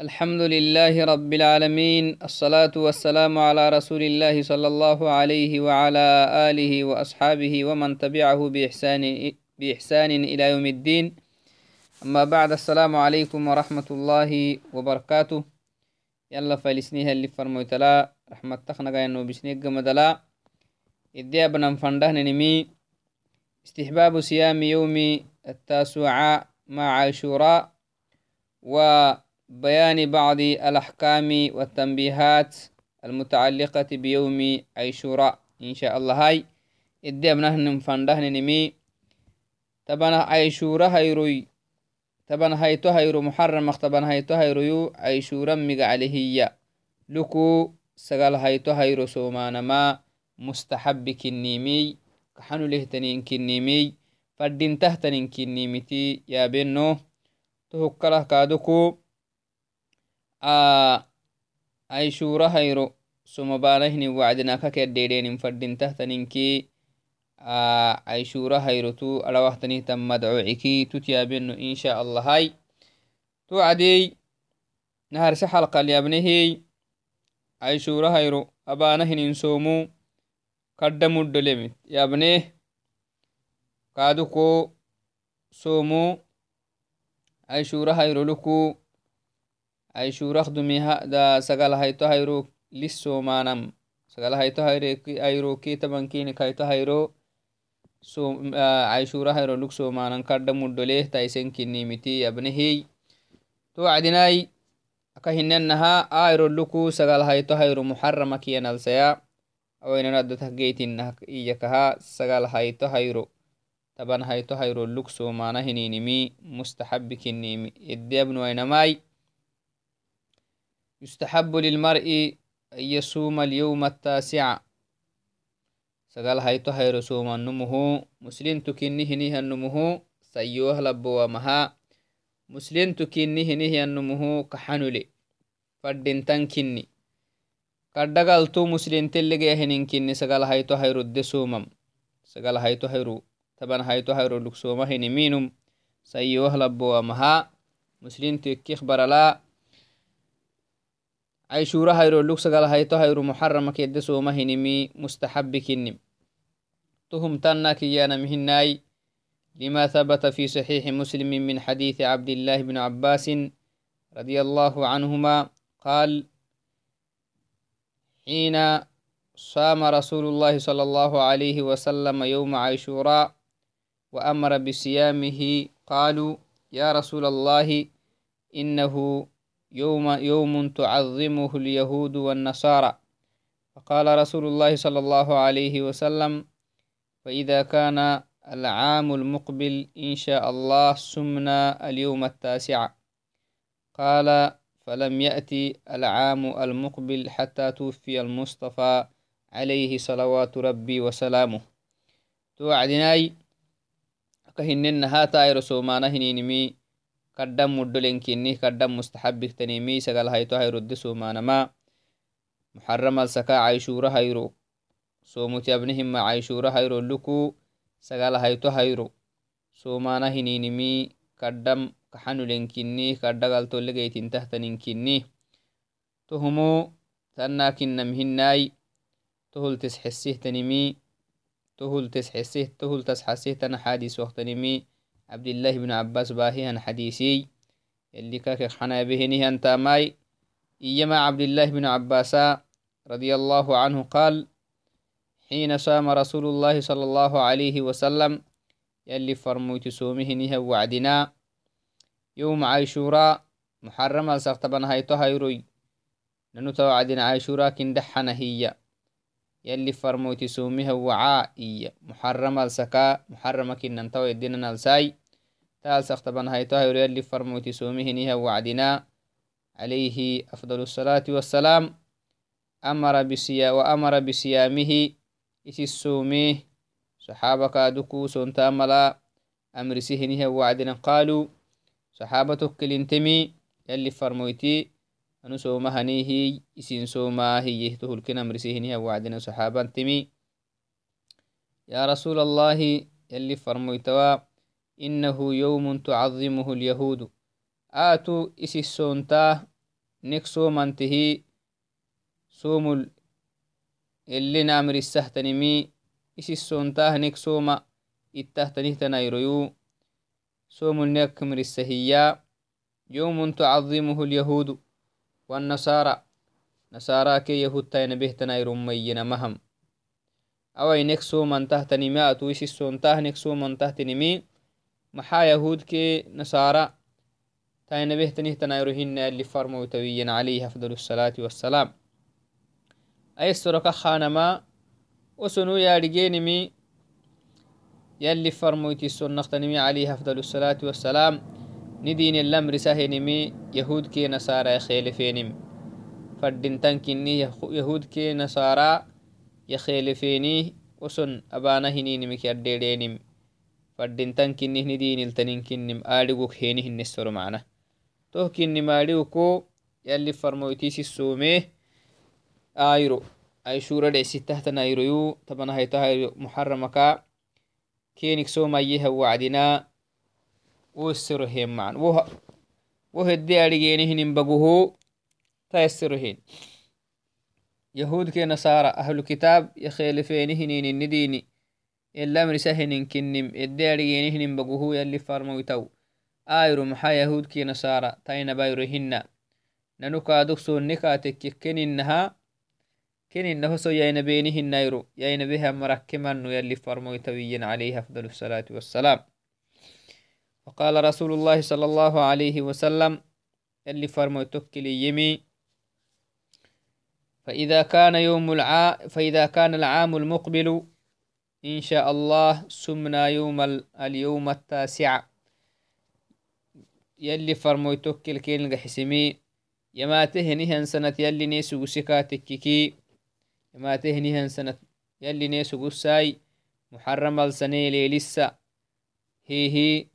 الحمد لله رب العالمين الصلاة والسلام على رسول الله صلى الله عليه وعلى آله وأصحابه ومن تبعه بإحسان, بإحسان إلى يوم الدين أما بعد السلام عليكم ورحمة الله وبركاته يلا فلسنيها اللي فرموتلا رحمة تخنقا إنه بسنيق مدلا إدي أبنا نمي استحباب صيام يوم التاسوعاء مع عاشوراء و بيان بعض الأحكام والتنبيهات المتعلقة بيوم عيشوراء إن شاء الله هاي إدي أبنهن فندهن نمي تبنا عيشورة هيروي تبنا هيتو هيرو محرم تبنا هيتو هيرو عيشورا ميقع عليه لكو سقال هيتو هيرو سومانا ما مستحب كنيمي كحنو لهتنين كنيمي فردين تهتنين كنيمتي. يا بنو تهكله كادوكو. Ay shura hayro somabanahini wacdinaka keddedenin fadintahtaninki ay shura hayrotu arawahtanihtan madcociki tutyabeno insha allahai cadey naharse xalqalyabnehey ay shura hayro abanahinin somu kadda muddolemit yabneh kaduko somu ay shura hayroluku ay shurakdumiha da aishurakhdumisagalahaytohairo lissomanam sagalahaytohaireki airoki tabankini kaytohairo aishurahairo lugsomanan kadha muddoleh taisenkinimiti abnehiy to acdinai akahinanaha airo luku sagalahaytohairo muxarama kiyanalsaya awainanadotah geytinah iyakaha sagalahaytohairo tabanhaytohairo lugsomanahiniinimi mustaxabikinimi ede abnuwainamai يستحب للمرء أن يصوم اليوم التاسع. سقال هايتو هيرو صوم النمه. مسلم تكنه نيه النمه. سيوه لبوا مها مسلم تكنه نيه النمه. كحنولي. فردين تنكني كردقالتو مسلم تلقى هنين كني سقال هايتو هيرو دي صومم. سقال هايتو هيرو تبان هايتو هيرو لك صومه هني مينم سيوه لبوا مها مسلم تكيخ برلا أي شورا هيرو لوك سقال هيتو هيرو محرم كيد سوما هنمي مستحب كنم. تهم تنا كيانا مهناي لما ثبت في صحيح مسلم من حديث عبد الله بن عباس رضي الله عنهما قال حين صام رسول الله صلى الله عليه وسلم يوم عاشوراء وأمر بصيامه قالوا يا رسول الله إنه يوم يوم تعظمه اليهود والنصارى. فقال رسول الله صلى الله عليه وسلم فإذا كان العام المقبل إن شاء الله سمنا اليوم التاسع. قال فلم يأتي العام المقبل حتى توفي المصطفى عليه صلوات ربي وسلامه. توعدناي كهنن هاتا رسومانا هنينمي kaddam muddolenkinnih kaddam mustaxabiktanimi sagal hayto hayrode somanama muxaramal saka caishura hayro somuti abnihima caishura hayro luku sagal hayto hayro somana hininimi kaddam kaxanulenkinnih kaddagaltolegeytintahtaninkinnih tohumo tannakinamhinai tohul tesxesihtanimi tohul tesxesih tohul tasxasih tana xadis waqtanimi عبد الله بن عباس باهيهن حديثي اللي كاك حنا بهنهن تاماي إيما عبد الله بن عباس رضي الله عنه قال حين صام رسول الله صلى الله عليه وسلم يلي فرموت سومه وعدنا يوم عاشوراء محرم سختبن هايتو هايروي ننو عدنا عاشوراء كندحنا هي يلي فرموتي سوميها وعاء إيا. محرم ألسكا محرم كنن تو يدينا الساي تال سختبن هايتو هيرو يلي سوميه نيها وعدنا. عليه أفضل الصلاة والسلام. أمر بسيا وأمر بصيامه إسي السوميه صحابك دكو سنتاملا. أمر سهنها وعدنا قالوا. صحابتك كلنتمي. يلي فرموتي anu somahanihi isin somahiyehtohulken amrisihiniha wacdina saxaaban timi ya rasuul allahi yalli farmoytawa inahu yowmun tucadimuhu lyahuudu aatu isisontaa نك سومنته سوم اللي نامر السهتنمي إسي السونتاه نك سوما إتهتنه تنايريو سوم والنصارى نصارى كي يهود تين به تناير مينا مهم أوي نك سومن تهتنمي أتويس السونتاه نك سومن تهتنمي محا يهود كي نصارى تاين به تنه تنايرهن اللي فرموا تويين عليه أفضل الصلاة والسلام. أي السرقة خانما وسنو يارجينمي يلي فرمويتي السنة عليه أفضل الصلاة والسلام ندين الأمر سهنمي يهود كي نصارى خيلفينم فردين تنكني يهود كي نصارى يخيلفيني وسن أبانا هنينمك يرديرينم فردين تنكني ندين التنين آلقوك هيني النسر معنا. ويسرهين معا. وه وهدي أريجينهن بقوه تيسرهين يهود كي نصارى أهل الكتاب يخيلفينهن النديني إلا من سهن كنم. إدي أريجينهن بقوه يلي فرمويتو آيرو محا يهود كي نصارى تاين بايرهن ننكا دكسو نكا تككن إنها كن إنه سو يين بينه النيرو يين بها مركما يلي فرمو تويا عليه أفضل الصلاة والسلام. وقال رسول الله صلى الله عليه وسلم يلي فرمو تكلي يمي. فإذا كان يوم الع... فإذا كان العام المقبل إن شاء الله سمنا يوم ال... اليوم التاسع. يلي فرمو تكل كين حسمي. يما تهني سنة يلي نيسو سكاتككي يما تهني سنة يلي نيسو قساي. محرم السنة ليلسا. هي هي.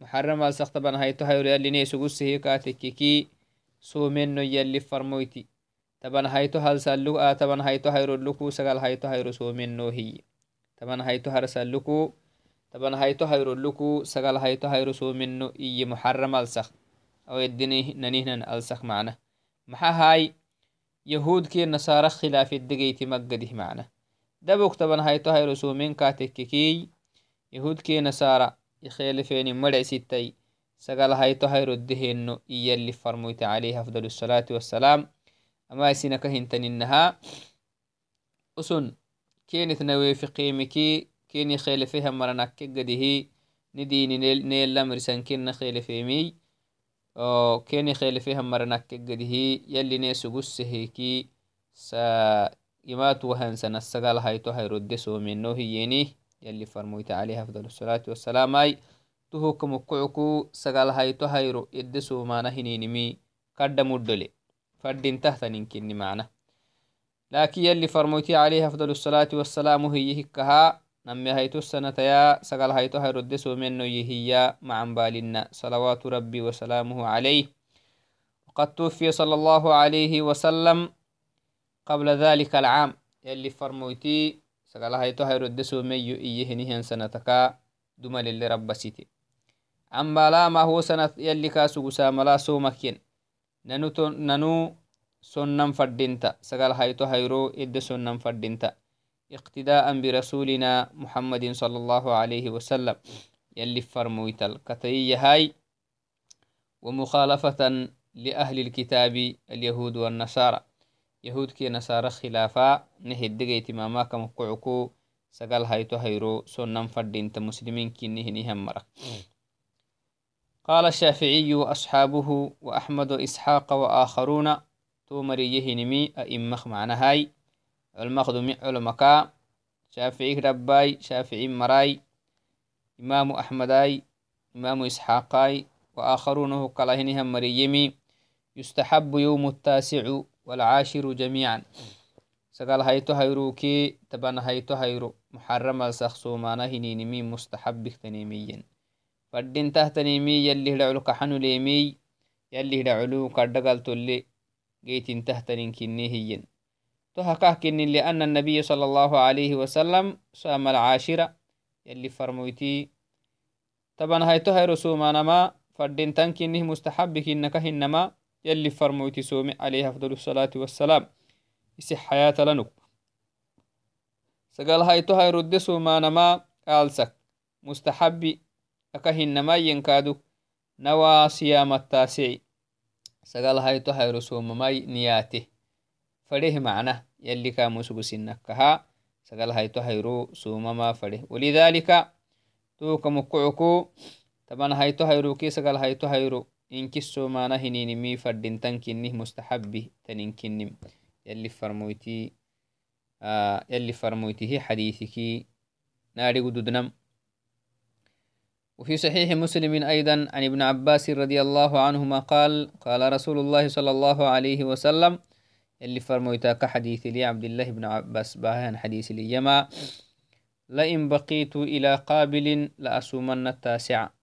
محرم السختبان هايتو هايرو يلي نيسو قسه كاتككي سو منو يلي فرمويتي taban hayto halsallu a taban hayto hayrolluku sagal hayto hayro somenno hiy taban hayto harsalluku taban hayto hayrolluku sagal hayto hayro somenno iye muharram alsak aw edini nanihnan alsak macna maxa hay yahudki nasara khilafedegeyti maggadih macna dabok taban hayto hayro somen katekkekiy yahudki nasara ikhelefeni madhesittai sagal hayto hayroddehenno iyalli farmoyte alayhi afdal الصلاة والسلام ama isinaka hintaninaha usun kenitnawefi qimiki keni khelefeha maranakke gadihi nidini nelamrisan kena khelefemiy keni khelefeha maranakke gadihi yalli ne sugusseheki imatu wahansana sagal hayto hayrodde someno hiyeni yalli farmoyta alayhi afdal الصلاة والسلام ay tuhuka mukucuku sagal hayto hayro edde somana hininimi kadda muddole فردين تهتنين كني معنا لكن يلي فرموتي عليه أفضل الصلاة والسلام هي هكها نمي هيتو السنة يا سقال هيتو هيردسو منو يهيا مع بالنا صلوات ربي وسلامه عليه. وقد توفي صلى الله عليه وسلم قبل ذلك العام. يلي فرموتي دمل اللي ربسيتي عم لا ما هو سنة يلي كاسو ساملا سومكين nanu sonnan fadinta sagal hayto hayro idde sonnan fadinta اقتداء برسولنا محمد صلى الله عليه وسلم يلي فرمويتل كتي هاي ومخالفة لأهل الكتاب اليهود والنصارى كم قعكو سقال هايتو هيرو سنن فردين مسلمين كي نهني همرك قال الشافعي وأصحابه وأحمد وإسحاق وآخرون تومري يهنمي أئمخ معنا هاي. علمخدمي علمكا شافعي رباي شافعي مراي إمام أحمداي إمام إسحاقاي وآخرونه كلاهنهم مريمي. يستحب يوم التاسع والعاشر جميعا. سقال هايتو هيروكي تبان هايتو هيرو محرم السخصو مانا هنينمي مستحب تنيميين فدين تهتنيمي يلي هدعلو كحنو ليمي يلي هدعلو كردقال تولي جيت تهتنين كني هين تهكاه كني لأن النبي صلى الله عليه وسلم صام العاشرة يلي فرمويتي. طبعا هاي تهي رسومانا ما فدين تنكنه مستحب كنك هنما يلي فرموتي سومي عليه أفضل الصلاة والسلام. يسي حياة لنك سقال هايتو هاي رد سوما نما آلسك مستحبي أكهنما ينكادو. نوا صيام التاسع سقال هايتو هاي رسوم ماي نياته فده معنى يلي كاموسو سنكها سقال هايتو هايرو سومما فده ولذلك توك مكعكو طبعا هايتو هايرو كي سقال هايتو هايرو إنك السومانا هنينمي فردين تنكنه مستحبي تنكنم يلي فرمويتي آه يلي فرمويته حديثك ناري قدودنم. وفي صحيح مسلم أيضا عن ابن عباس رضي الله عنهما قال قال رسول الله صلى الله عليه وسلم اللي فرمويتاك حديث لي عبد الله بن عباس باهن حديث لي. يما لئن بقيت إلى قابل لأصومن التاسع.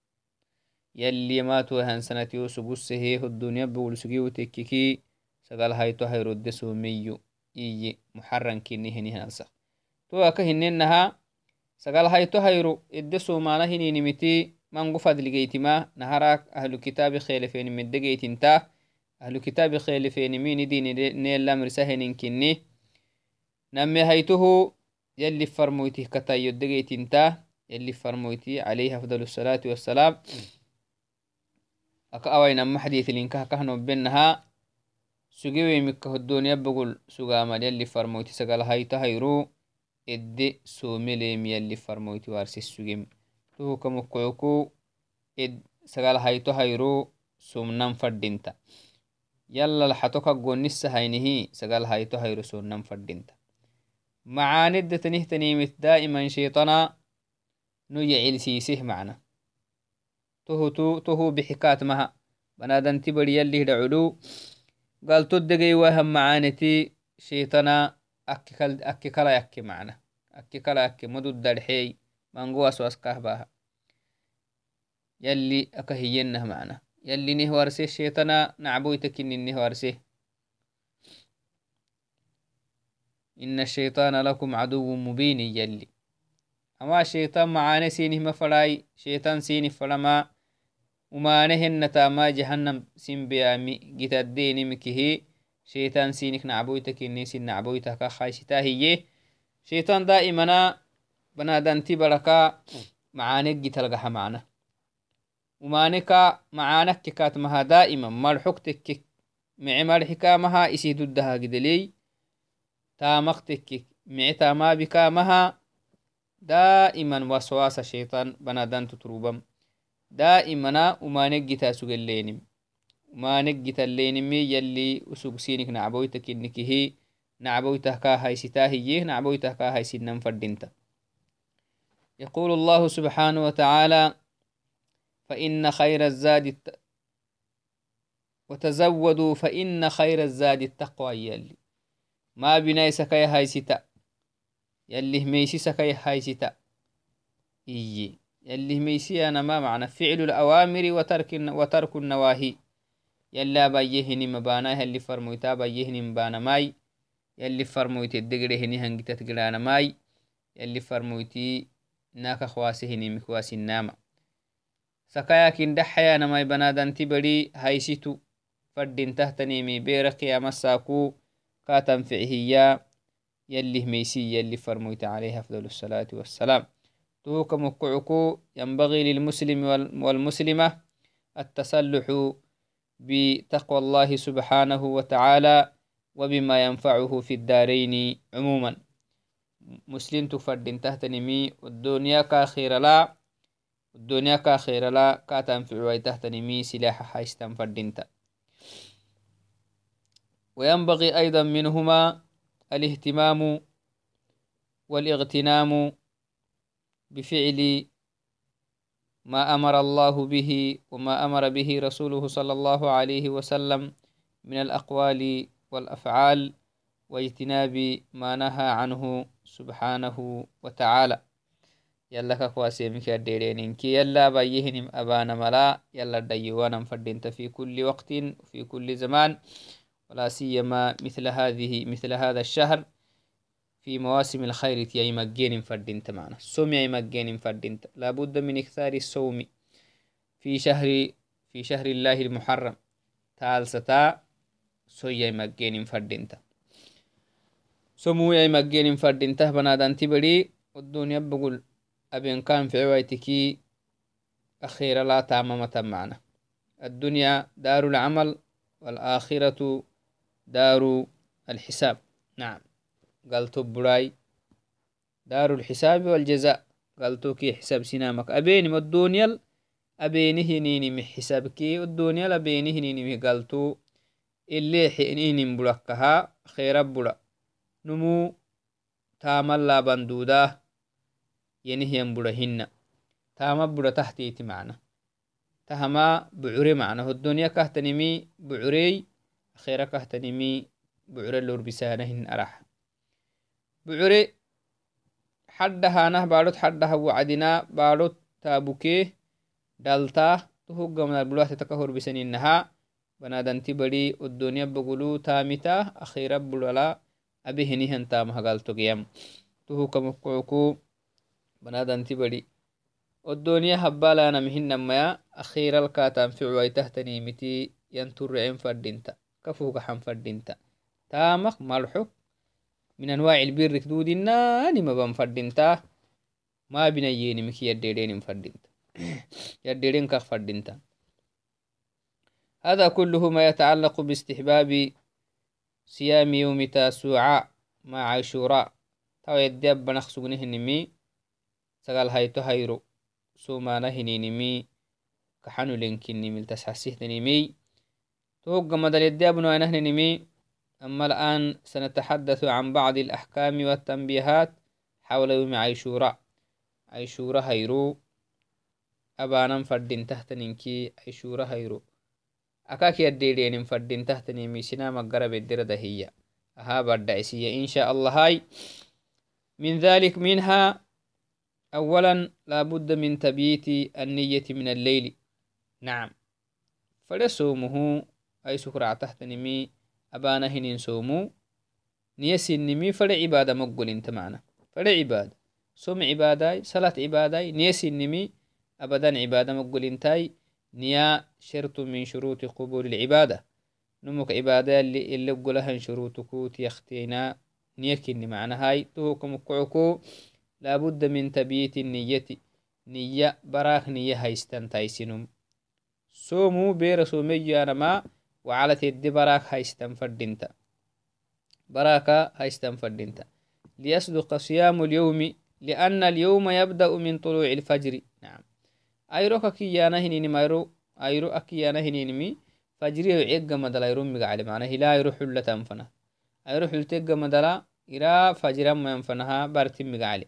بقول سجيو تككي سقال هايتو هيرد سوميو إيي محرن كيني هني هنسخ تو أكهننها sagal hayto hayro edde somana hininimiti mangu fadligeytima naharak ahlu kitabi khelefenimedegeytinta ahlu kitabi khelefenimini dininelamrisa heninkinni name haytohu yalli farmoytih katayodegeytinta yalli farmoyti alayhi afdal الصلاة والسلام aka awainama xadiitilinkah kahnobenaha sugewemikka hoddooniya bogol sugamal yalli farmoyti sagal hayto hayro edde soomeleem yalli farmoyti waarsisugem tuhuka mokoyoku ed sagal hayto hayro somnan fadinta yallal xatoka gonisa haynihi sagal hayto hayro somnan fadinta macaanedde tanihtanimit daa'iman sheitana no yecilsiiseh macna tohu bixikaat maha banadanti bari yallih dhacudu galtodegey wahan macaaneti sheitana akki kala yakke macna akki kala yakke madud darxeey mangowaso baha yalli aka hiyenah macna yalli nih warse sheetana nacboytakini nih warse إن الشيطان لكم عدو مبين يلي أما شيطان معاني سينه ما فلاي شيطان سينه فلما ومانهن تاما جهنم سين بيامي جت الدين مكهي. شيطان سينك نعبويتك النيس نعبويتك خايشتا هي شيطان دائما بنادنتي بركا معانك جتلقها معنا. ومانك معانك كات مها دائما. مرحكتك مع مرحكا مها إسي ددها قدلي. تامقتك مع تاما بكا مها دائما وسواس الشيطان بنادنت تروبم دائما ومانك جتا سجلينم ما نجت اللينمي يلي أسوكسينك نعبويتك إنك هي نعبويته كا هاي ستاهيه نعبويته كا هاي سنن فردنت يقول الله سبحانه وتعالى فإن خير الزاد الت... وتزودوا فإن خير الزاد التقوى يلي. ما بناي سكاي هاي ستا يلي ميسي سكاي هاي ستا إيي يلي ميسي أنا ما معنى. فعل الأوامر وترك وترك النواهي. يلا بايهني مبانا يلي فرمويتا بايهني مبانا ماي. يلي فرمويتي الدقري هني هنجتا تقرانا ماي. يلي فرمويتي ناكا خواسهني مكواسي الناما. سكاياكين دحيانا ماي بنادان تبري هايسيتو. فردين تهتنيمي بيرك يا مساكو كاتم فعهيا. يلي ميسي يلي فرمويت عليه أفضل الصلاة والسلام. توك مكعكو ينبغي للمسلم والمسلمة التسلح بتقوى الله سبحانه وتعالى وبما ينفعه في الدارين عموما. مسلم تفردين تحت نمي والدنيا كاخير لا الدنيا كاخير لا كاتنفع تحت نمي سلاح حايستن فردينتا وينبغي أيضا منهما الاهتمام والإغتنام بفعل ما أمر الله به وما أمر به رسوله صلى الله عليه وسلم من الأقوال والأفعال واجتناب ما نهى عنه سبحانه وتعالى. يلا كواسيمك الديرينك يلا بيهنم أبانا ملا يلا ديوانا فردنت في كل وقت وفي كل زمان ولا سيما مثل هذه مثل هذا الشهر. في مواسم الخير تي مجين فردينت معنا. مجين فردينت لابد من إكثار الصوم في شهر في شهر الله المحرم. taalsata soyyai maggenin fadinta somuyai maggenin fadintah banadanti badi الدنيا بقول أبين كان في عوايتكي أخيرا لا تاممة معنا. الدنيا دار العمل والآخرة دار الحساب. نعم. قلت براي. دار الحساب والجزاء. قلتو كي حساب سنامك أبيني الدنيا أبينه نيني من حسابك الدنيا أبينه نيني من قلتو اللي حينين بلقها خير بلا نمو تامل لا بندوده ينهيا بلهن تاما بلا تحتيتي معنا. تهما بعري معنا. الدنيا كهتنمي بعري أخيرا كهتنمي بعري اللوربسانهن أرح بعري حدها نه بارد حدها وعدنا بارد تابوكيه دالتا تهوغ من البلوات تكهر بسنينها بنادنتي بدي الدنيا بقولو تامتا أخيرا بلولا أبهنهن تامها قالتو قيام تهو كمقعكو بنادنتي بدي الدنيا هبالا نمهنميا من أنواع البر كدودنا نما بنفردينتا ما بنييني مكي يديرين فردينتا يديرين كخ فردينتا هذا كله ما يتعلق باستحباب صيام يوم تاسوعاء مع عاشوراء. تو يدب بنخسقنه نمي. سقال هايتو هايرو. سومانا هنينمي كحنو لنكنمي التسحسيهنمي توقع مدل يدابنو أنهنمي أما الآن سنتحدث عن بعض الأحكام والتنبيهات حول يوم عيشورا عيشورا هيرو. أبانا فردين تحت ننكي عيشورا هيرو. أكاك يديرين فردين تحت نمي سنا مقرب الدردة هي أها بردعسية إن شاء الله هاي. من ذلك منها أولا لابد من تبييت النية من الليل. نعم. فلسومه أي سكرع تحت أبانا هنين سومو. نيسي نمي فلا عبادة مقل انت معنا فلا عبادة سوم عبادة صلاة عبادة نيسي نمي أبدا عبادة مقل انتاي نيا شرط من شروط قبول العبادة. نمك عبادة اللي اللي قلها شروط كوت يختينا نيكني معنا هاي. توكم كعكو. لابد من تبييت النية نية براك نية تايسنم سومو بير سومي أنا ما تدي براك هايستان فردينتا براكا هايستان فردينتا ليصدق صيام اليوم لأن اليوم يبدأ من طلوع الفجر. نعم. أيرو كيانا هنيني مايرو أيرو أكيانا هنيني مي فجري وعيق مدلا يرو مقعلي معنا. هلا يرو حلة تنفنا. أيرو حلتيق مدلا إرا فجرا ما ينفنها بارتي مقعلي.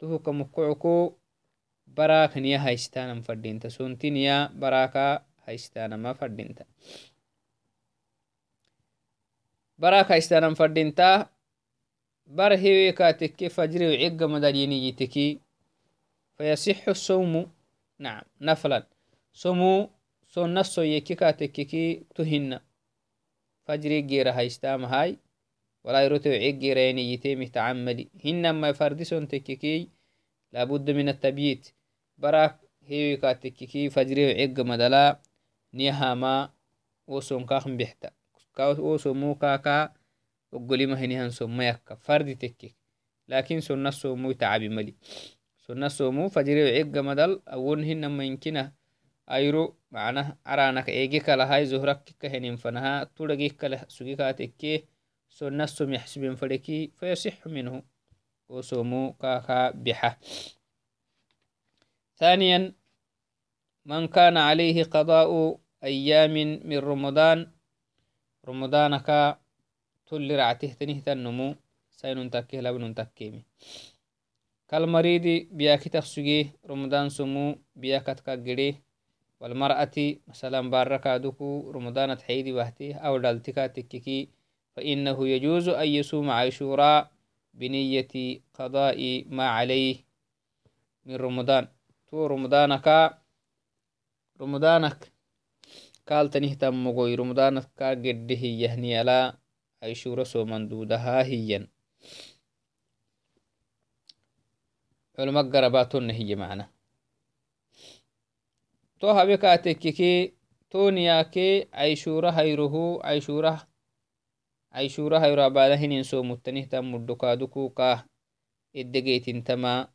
tuhuka mukucuku barak niya haistanam fadinta sonti niya baraka haistanama fadinta baraka haistanam fadinta bar heweka tekke fajri wiciga madaliyiniyiteki fayasixu الصوم نعم نفلا صومو صون نصو يكيكا تككي تهنا فجري جيرا هايستام هاي ولا يروتو عيق ريني يتيمي تعملي هنما فردسون تككي لابد من التبييت براك هيوي كاتككي فجري عيق مدلا نيهاما وسون كاخم بحتا وسو مو كاكا وقولي ما هنيهن سوم يكا فرد تكك لكن سنة سومو تعبي ملي سنة سومو فجري عيق مدل أول هنما يمكنه ayro macnah aranak ege kala hay zohrak kikahenin fanaha turagih kala sugikatekke سنة سم يحسبين فلكي فيصح منه وسمو كاكا بحة ثانيا من كان عليه قضاء أيام من رمضان رمضانك تل رعته تنه تنمو سين تكيه لبن تكيمي كالمريض بياكي تخسجي رمضان سمو بياكت كجري والمرأة مثلا باركا دوكو رمضان تحيدي وحتي أو دالتكا تككي فإنه يجوز أن يصوم عاشوراء بنية قضاء ما عليه من رمضان. تو رمضانك رمضانك kaltanihtammogoy romdanafka gedde hiyyahniyala ashura soman dudaha hiyyan culma garabatonna hiyya macna to habe kaatekkeke toniyake ashura hayrohu ashura ashura hayro abada hinin somuttanihtamuddo kaadukuka edegeytintama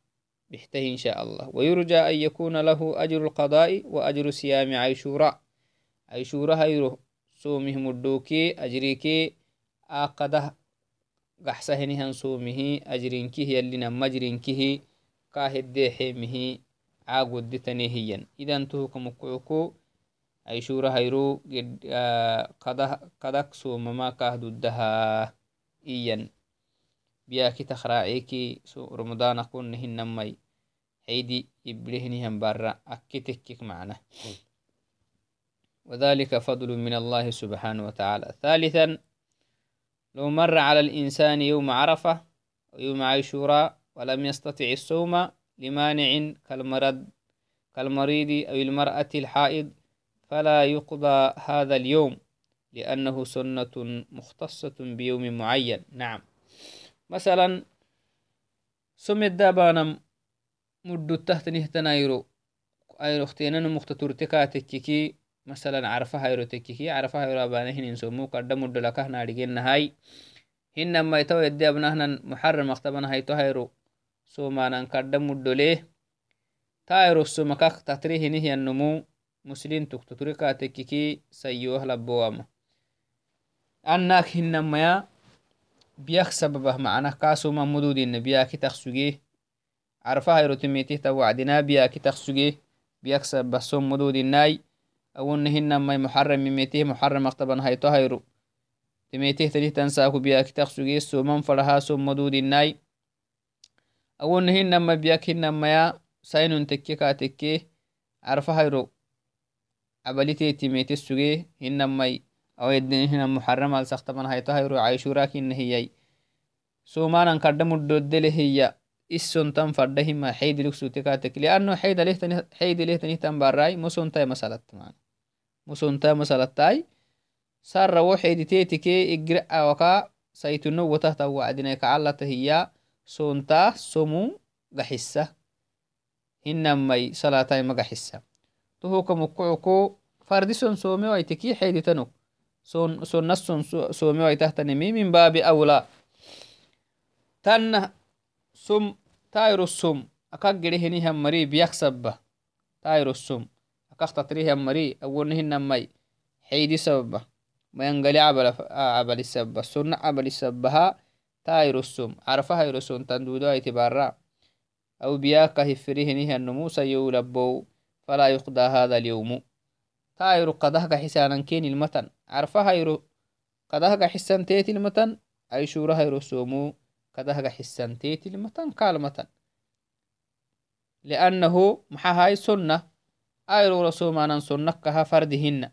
bixtah insha allah wayurja an yakuna lahu ajru lqada'i wa ajru siyaami ashura عيشورا هيرو سومه مدوكي أجريكي آقده قحسهنهن سومه أجرينكه يلي نمجرينكه كاهد حيمه عاقود تنهيا إذا انتهكم كعكو عيشورا هيرو قدك سومما كاهدودها إيا بياكي تخراعيكي سو رمضان أكون نهنمي عيدي إبلهنهم برا أكتكك معنا وذلك فضل من الله سبحانه وتعالى. ثالثا لو مر على الإنسان يوم عرفة ويوم عاشوراء ولم يستطع الصوم لمانع كالمرض كالمريض أو المرأة الحائض فلا يقضى هذا اليوم لأنه سنة مختصة بيوم معين. نعم. مثلا سمد دابانا مدو تحت نهتنا أيرو ايرو اختينا مختتورتكا تككي مثلا عرفها ايرو تككي عرفها ايرو ابانهن انسومو قد مدو لكه نارجين هاي هنما يتو يدي ابنهن محرم اختبنا هايتو هايرو سومانا قد مدو ليه. تايرو سومكاك تطريه نهي النمو مسلين تكتتوركا تككي سيوه لبوام أنك هنما يا biyak sababah macnah kaasoma mududina biyaki taksuge carfahairo timitihta wacdina biyaki taksuge biyak sababah som mududinai أونهن ما محرم من ميته محرم أقتبا هاي تهيرو تميته تنه تنساكو بياك تخشو جيسو من فرها سو مدود الناي أونهن ما بياك هن ما يا ساينون تكيكا تكي عرف هيرو عبالتي تميته سوغي هن ما أو يدن هن محرم على سختبا هاي تهيرو عايشو راكين هيي سو ما ننكردمو الدودل هيي isun tan fadahima xeidi lugsutikatek lianno xeida lehtani tan barai mosuntai masalatmana musontai masalattai sarrawo xeyditeetike igir awaka saytuno watahta wacdinai kacalata hiya sonta somu gaxisa hinamai salatai magaxisa tohuka mukucuko fardison somewaiteki xeyditanok sonnason somewaitahtanimi min baabi awla tanna sum tayrosum akak gedehenihan mari biyak sabba tayrosum akak tatrihan mari awonihinamai xeydi sababa mayangali cabali sabba sonna cabali sabbaha tayrosum carfahayroson tandudo aitibara أو بياك هفريهنه النموس يولبو فلا يقضى هذا اليوم. تايرو قدهك حسانا كين المتن. عرفها يرو قدهك حسان تيت المتن. أي شورها يرو سومو قدهك حسان تيت المتن. كالمتن لأنه محاهاي سنة. كها فردهن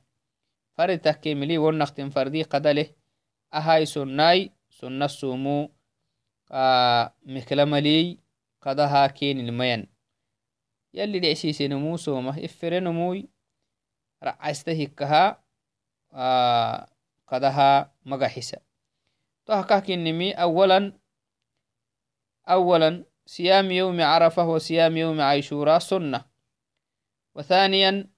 فرد تحكيملي ونختم فردي قدله. أهاي سناي سنة سومو. آه مكلملي قدها كين المين. يلي دعسيسي نمو سومة. إفر نموي. رعستهكها آه قدها مقحسة تهكاكنمي أولا. أولا صيام يوم عرفة وصيام يوم عاشوراء سنة. وثانيا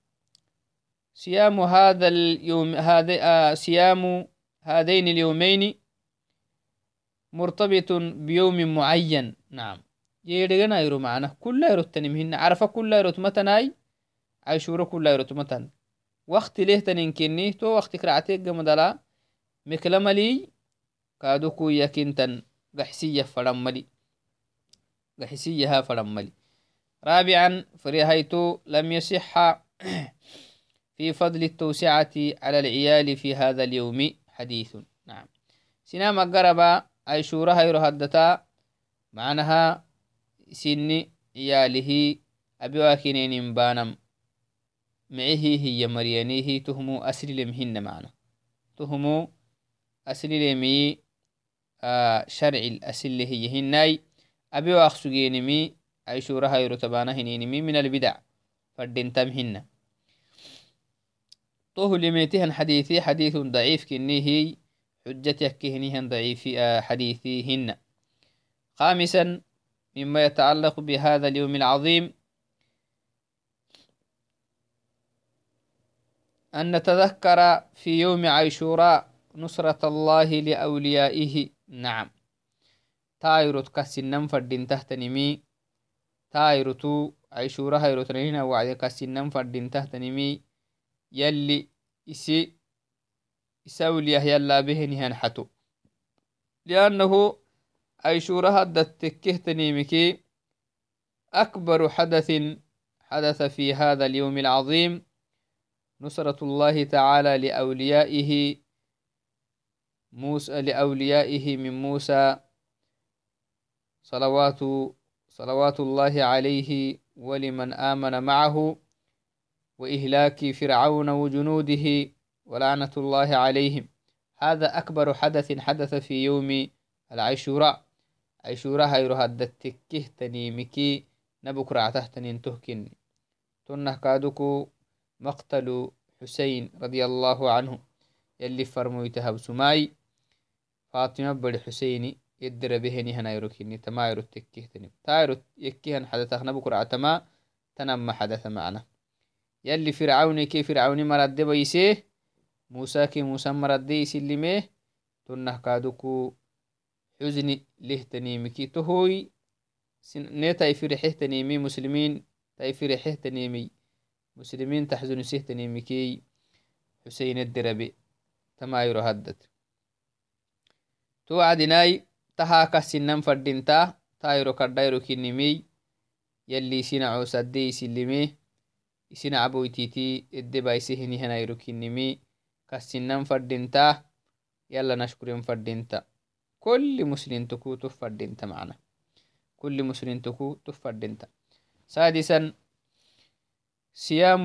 صيام هذا اليوم هذا آه صيام هذين اليومين مرتبط بيوم معين. نعم. يدغنا يرو معنا. كل يرو تنمهن. عرفة كل يرو متناي عاشوراء كل يرو متن. وقت ليه تنكني تو وقت كرعتك جمدلا مكلملي كادوكو يكنتن. قحسية فرملي. قحسيها فرملي. رابعا فريهيتو لم يصح في فضل التوسعة على العيال في هذا اليوم. حديث. نعم. سنام قربا أي شورها يرهدتا معناها سن عياله أبي واكنين بانم معه هي مريانيه تهمو أسلي لمهن معنا تهمو أسلي لمي آه شرع الأسل هي هناي أبي وأخسجينمي يرتبانا هنينمي من البدع فردين تمهن طه لميتهن حديثي حديث ضعيف كنيه حجتك كهنيهن ضعيف آه حديثيهن خامسا مما يتعلق بهذا اليوم العظيم أن نتذكر في يوم عاشوراء نصرة الله لأوليائه. نعم. تايروت كسنن فردين تحت نمي تايروتو عاشوراء هيروتنين وعد كسنن فردين تحت نمي يلي إسي إساوليه يلا به نهنحتو لأنه عاشوراء هدت تكه تنيمكي أكبر حدث حدث في هذا اليوم العظيم. نصرة الله تعالى لأوليائه. موسى لأوليائه من موسى صلوات صلوات الله عليه ولمن آمن معه وإهلاك فرعون وجنوده ولعنة الله عليهم. هذا أكبر حدث حدث في يوم العاشوراء. عاشوراء هيرها الدتكه تنيمكي نبك رعته تنين تهكن تنه كادوكو مقتل حسين رضي الله عنه. يلي فرمويتها بسماي. فاطمة بڑ حسيني يدر بهني هنا يروكيني تما يرو تكيه تنم تايرو يكيهن حدث نبك رعتما تنم حدث معنا. يلي فرعوني كي فرعوني مرد بيسيه موسى كي موسى مرد يسلميه تنه كادوكو حزني له تنيمكي تهوي ne taifirexehtanimi muslimin taifirexehtanimi muslimin taxzunisehtanimikey xuseynederabe tamayro haddat to wacdinai tahakasinan fadinta tayro kadhairo kinimiy yalli isina cosadde isilime isina caboytiti eddebaisehinihanayro kinimi kasinan fadinta yala nashkuren fadinta kolli muslimtukutu fadinta macna كل مسلم تكو تفردنت سادسا صيام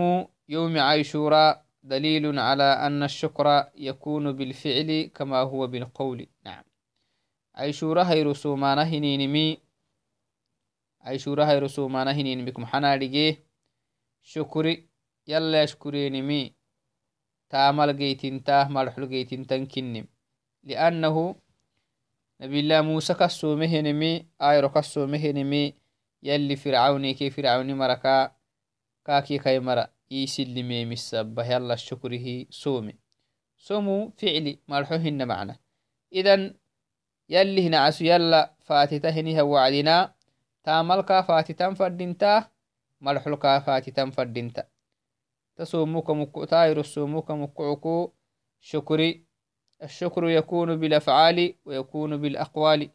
يوم عاشوراء دليل على أن الشكر يكون بالفعل كما هو بالقول نعم عاشوراء هي رسومانه هنينمكم حنارجيه شكري يلا يشكرينمي تامل جيتنتا مرحل جيتنتن كنم لأنه nabilah musa kassomehenemi ayro kassomehenemi yalli fircauni ke fircauni maraka kaki kai mara isilimemisabbah yala shukrihi some somu ficli marxo hina macna idan yalli hinacasu yala fatita hiniha wacdina taamalka fatitan fadinta marxolka fatitan fadinta ta somuka muku taayro somuka mukucuku shukri الشكر يكون بالأفعال ويكون بالأقوال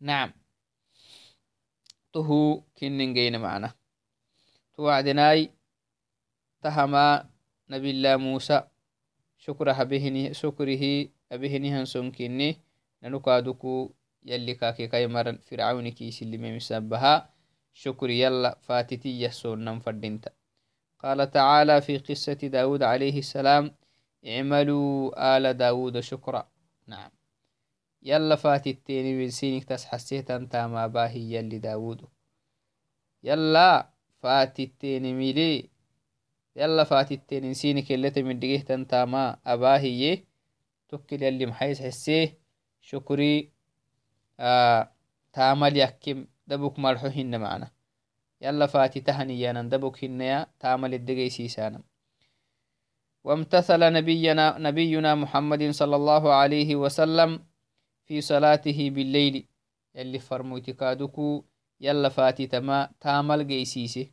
نعم تهو كنن جين معنا توعدناي تهما نبي الله موسى شكرها بهني شكره أبهني هنسون كني ننكادوكو يلي كاكي كايمر فرعون كيس اللي ممسبها شكر يلا فاتتي يسون ننفردنت قال تعالى في قصة داود عليه السلام اعملوا آل داود شكرا نعم يلا فات التيني بنسينك تسحسيت أنت ما باهي يلي داود يلا فات التيني ميلي يلا فات التيني نسينك اللي تمدقيه أنت ما أباهي تكل يلي محيس حسيه آه تامل يكيم دبك مرحوهن معنا. يلا فاتي تهنيانا دبك هنيا تامل الدقي سيسانا. وامتثل نبينا نبينا محمد صلى الله عليه وسلم في صلاته بالليل. يلي فرموتكادكو يلا فاتي تما تامل جيسيسي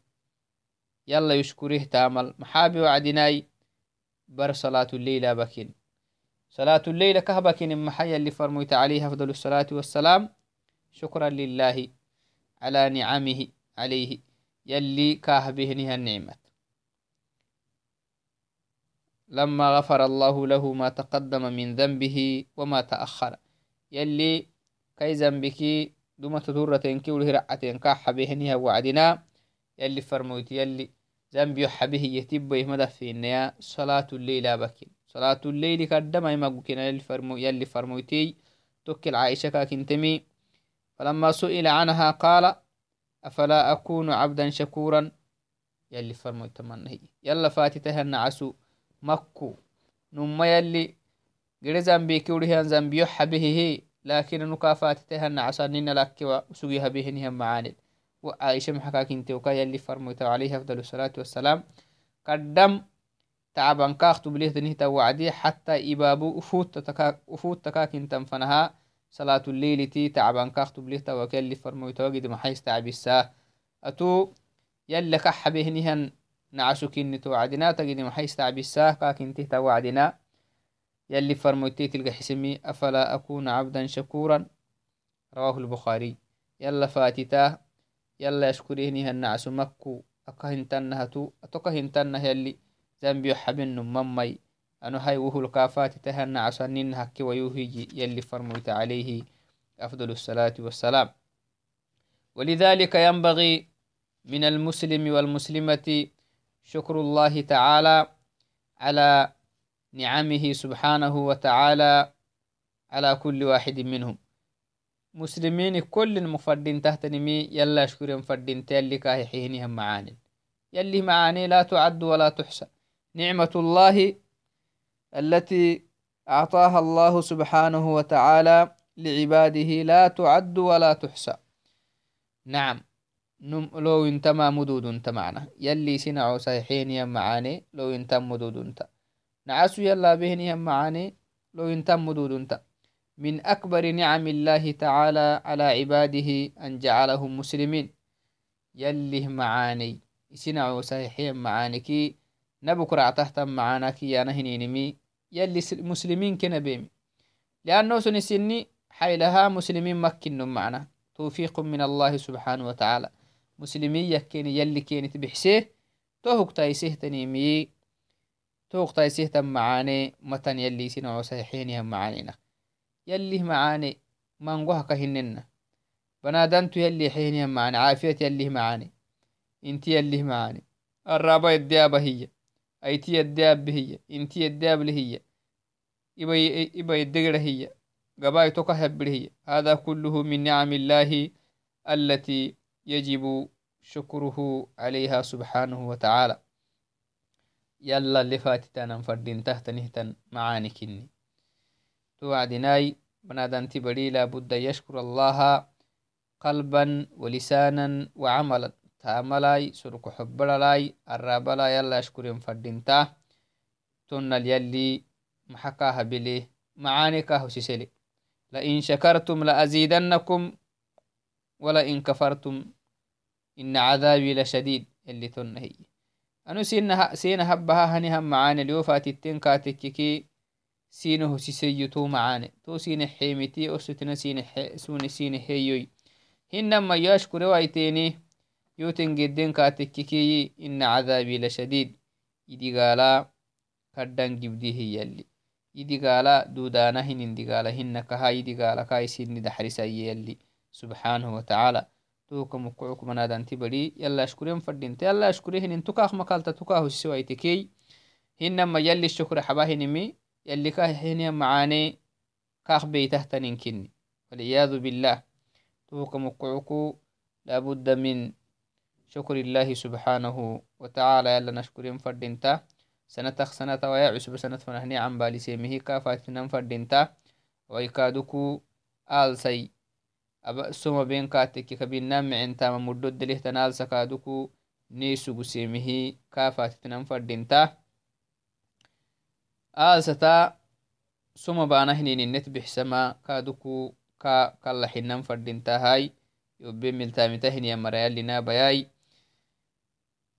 يلا يشكره تامل محابي وعدناي بر صلاة الليل بكين. صلاة الليل كهبكين محيا اللي فرموت عليه أفضل الصلاة والسلام. شكرا لله على نعمه عليه. يلي كاهبهنها النعمة. لما غفر الله له ما تقدم من ذنبه وما تأخر. يلي كي ذنبك دوما تدورتين كي وله رعتين كاح بهنها وعدنا. يلي فرموت يلي ذنبي حبه يتب يهمد في النيا صلاة الليل بكين. صلاة الليل كدما يمقكين يلي فرمو يلي فرموتي تكل عائشة كاكنتمي فلما سئل عنها قال أفلا أكون عبدا شكورا؟ يلي فرموت تمنهي يلا فاتتها النعسو makku numa yalli gere zambiki urihan zambiyo habihihi lakin anuka fatitehanna casanina lakkiwa usugi habihinihan macaanid وعائشة محكاكين توكا يلي فرموتا عليه أفضل الصلاة والسلام. قدم توجد محيس تعب الساه أتو يلا كحبه نهن نعسو كني توعدنا تجد محيس تعب الساه كاك انتي توعدنا يلي فرمويتي تلقى حسمي. أفلا أكون عبدا شكورا؟ رواه البخاري. يلا فاتتا. يلا يشكريني هالنعس مكو. أكهنتنها تو أتكهنتنها يلي حبن ممي أنو هاي وهو الكافات تهنى عسنين هكي ويوهي يلي فرموت عليه أفضل الصلاة والسلام ولذلك ينبغي من المسلم والمسلمة شكر الله تعالى على نعمه سبحانه وتعالى على كل واحد منهم مسلمين كل مفردين تحت نمي يلا شكر مفردين تالي كاهي حينهم معاني يلي معاني لا تعد ولا تحصى نعمة الله التي أعطاها الله سبحانه وتعالى لعباده لا تعد ولا تحصى. نعم. نم لو انتما مدود انت معنا. يلي سنعو صحيحين يا معاني لو أنتم مدود انت. نعسو يلا بهن يا معاني لو أنتم مدود انت. من أكبر نعم الله تعالى على عباده أن جعلهم مسلمين. يلي معاني. سنعو صحيحين معاني نبك رعتهتم معانا كيانا هنينمي يلي مسلمين كنا بيمي لأنه سنسني حيلها مسلمين مكن معنا. توفيق من الله سبحانه وتعالى. مسلمين يكين يلي كين تبحسيه توهق تايسيه تنيمي توهق تايسيه تم معاني متن يلي سنعو صحيحين هم معانينا. يلي معاني منقوها كهننا. بنادنتو يلي حين معاني عافية يلي معاني. انت يلي معاني. الرابع الديابة هي. هي هذا كله من نعم الله التي يجب شكره عليها سبحانه وتعالى. يلا اللي فاتتنا فردين تحت نهتا معاني كني. توعدناي بنادنتي بدي لابد يشكر الله قلبا ولسانا وعملا. Taamalai surku xobbaralai arabala yala ashkuren fadinta tonnal yalli maxa kahabile macaani kahusisele lain shakartum laazidannakum walain kafartum ina cadaabi lashadid yalli tonna hiye anu sina habbaha hanihan macaane liyofatitten katekkiki sina husiseyyo to macaane to sine xeemiti osotina sine heyoy hinamayo ashkurewaiteni yoten gedden kaatekkikiyi ina cadaabi lashadiid idigaala kaddan gibdihi yalli idigaala dudaana hinin digaala hinakaha idigaala kaisini daxrisaye yalli subxaanahu watacaala tuka mukucukmanadanti badi yala ashkuren fadinta yala ashkure hinin tukaak makalta tukaa husisewaitekey hinama yalli shukre xaba hinimi yalli ka hiniya macaane kaak beytahtaninkinni walciyadu billah tuka mukucuku labudda min شكر الله سبحانه وتعالى. يلا نشكرين فردينتا. سنتخ سنة ويا عسب سنة فنهني عن بالي سيمه كافات نم فردينتا. ويكادوكو آل سي. أبا سوما بين كاتك كبين نام عنتا. ممدود دليه تنال سكادوكو نيسو سيمه كافات نم فردينتا. آل ستا. سوما بانا هنين النت بحسما. كادوكو كا كلا حنم فردينتا هاي. يوبين ملتامتهن يا مريال لنا بياي.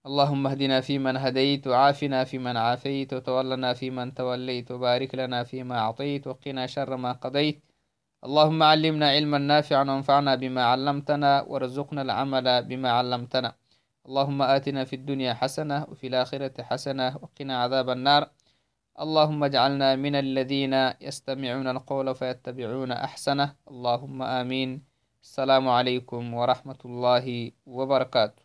اللهم اهدنا فيمن هديت وعافنا فيمن عافيت وتولنا فيمن توليت وبارك لنا فيما أعطيت وقنا شر ما قضيت. اللهم علمنا علما نافعا وانفعنا بما علمتنا وارزقنا العمل بما علمتنا. اللهم آتنا في الدنيا حسنة وفي الآخرة حسنة وقنا عذاب النار. اللهم اجعلنا من الذين يستمعون القول فيتبعون أحسنه. اللهم آمين. السلام عليكم ورحمة الله وبركاته.